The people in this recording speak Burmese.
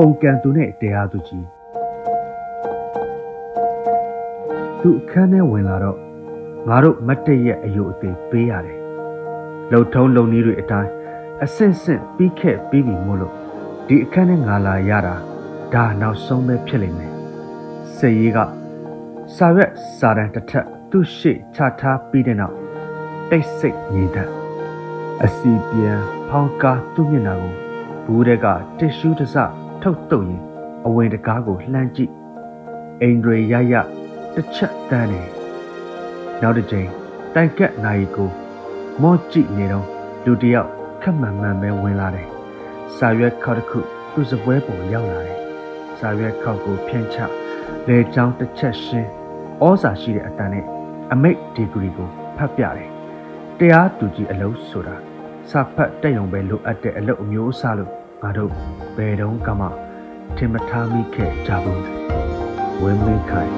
ပုန်ကန်သူနဲ့တရားသူကြီးသူအခန်းထဲဝင်လာတော့ငါတို့မတ်တရက်အယုတ်အသေးပေးရတယ်လုံထုံးလုံနည်းတွေအတိုင်းအဆင့်ဆင့်ပြီးခဲ့ပြီးပြီမို့လို့ဒီအခန်းထဲငါလာရတာဒါနောက်ဆုံးပဲဖြစ်လိမ့်မယ်စေရီကစာရွက်စာတမ်းတစ်ထပ်သူ့ရှေ့ချထားပြီးတဲ့နောက်တိတ်ဆိတ်ငြိမ်သက်အစီပြန်ဖောင်းကားသူ့မျက်နှာကိုဘူးတဲ့ကတစ်ရှူးတစ်စ ထုတ်တုပ်ရင်အဝင်တကားကိုလှမ်းကြည့်အိန္ဒြေရရတစ်ချက်တန်းနေနောက်တစ်ချိန်တိုင်ကက်နိုင်ကိုမော့ကြည့်နေတော့လူတစ်ယောက်ခက်မှန်မှန်ပဲဝင်လာတယ်စာရွက်ခေါက်တစ်ခုသူ့စပွဲပေါ်ရောက်လာတယ်စာရွက်ခေါက်ကိုဖြန့်ချလေချောင်းတစ်ချက်ရှင်းဩစာရှိတဲ့အတန်နဲ့အမိတ်ဒီဂရီကိုဖတ်ပြတယ်တရားသူကြီးအလုပ်ဆိုတာစာဖတ်တက်ရုံပဲလိုအပ်တဲ့အလုပ်အမျိုးအစားလို့ ငါတို့ဘယ်တော့မှထင်မထားမိခဲ့ကြဘူးဝင်းမင်းခိုင်